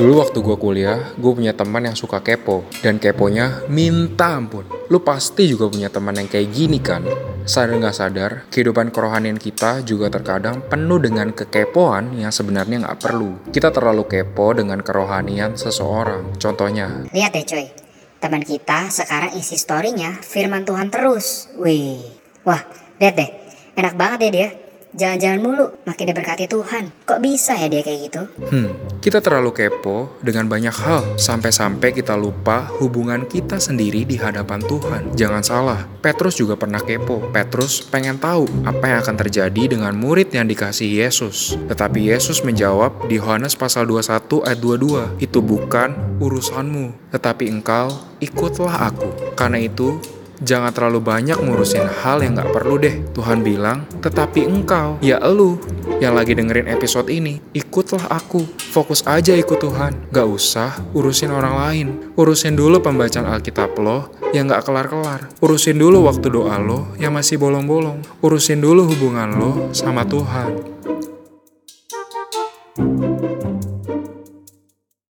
Dulu waktu gue kuliah, gue punya teman yang suka kepo. Dan keponya minta ampun. Lu pasti juga punya teman yang kayak gini kan? Sadar nggak sadar, kehidupan kerohanian kita juga terkadang penuh dengan kekepoan yang sebenarnya nggak perlu. Kita terlalu kepo dengan kerohanian seseorang. Contohnya, Lihat deh coy, teman kita sekarang isi story-nya firman Tuhan terus. Wih, wah lihat deh, enak banget ya dia. Jalan-jalan mulu, makin diberkati Tuhan. Kok bisa ya dia kayak gitu? hmm, kita terlalu kepo dengan banyak hal sampai-sampai kita lupa hubungan kita sendiri di hadapan Tuhan. Jangan salah, Petrus juga pernah kepo. Petrus pengen tahu apa yang akan terjadi dengan murid yang dikasih Yesus. Tetapi Yesus menjawab di Yohanes pasal 21 ayat 22, itu bukan urusanmu, tetapi engkau ikutlah aku. Karena itu, Jangan terlalu banyak ngurusin hal yang gak perlu deh. Tuhan bilang, tetapi engkau, ya elu, yang lagi dengerin episode ini, ikutlah aku. Fokus aja ikut Tuhan. Gak usah urusin orang lain. Urusin dulu pembacaan Alkitab lo yang gak kelar-kelar. Urusin dulu waktu doa lo yang masih bolong-bolong. Urusin dulu hubungan lo sama Tuhan.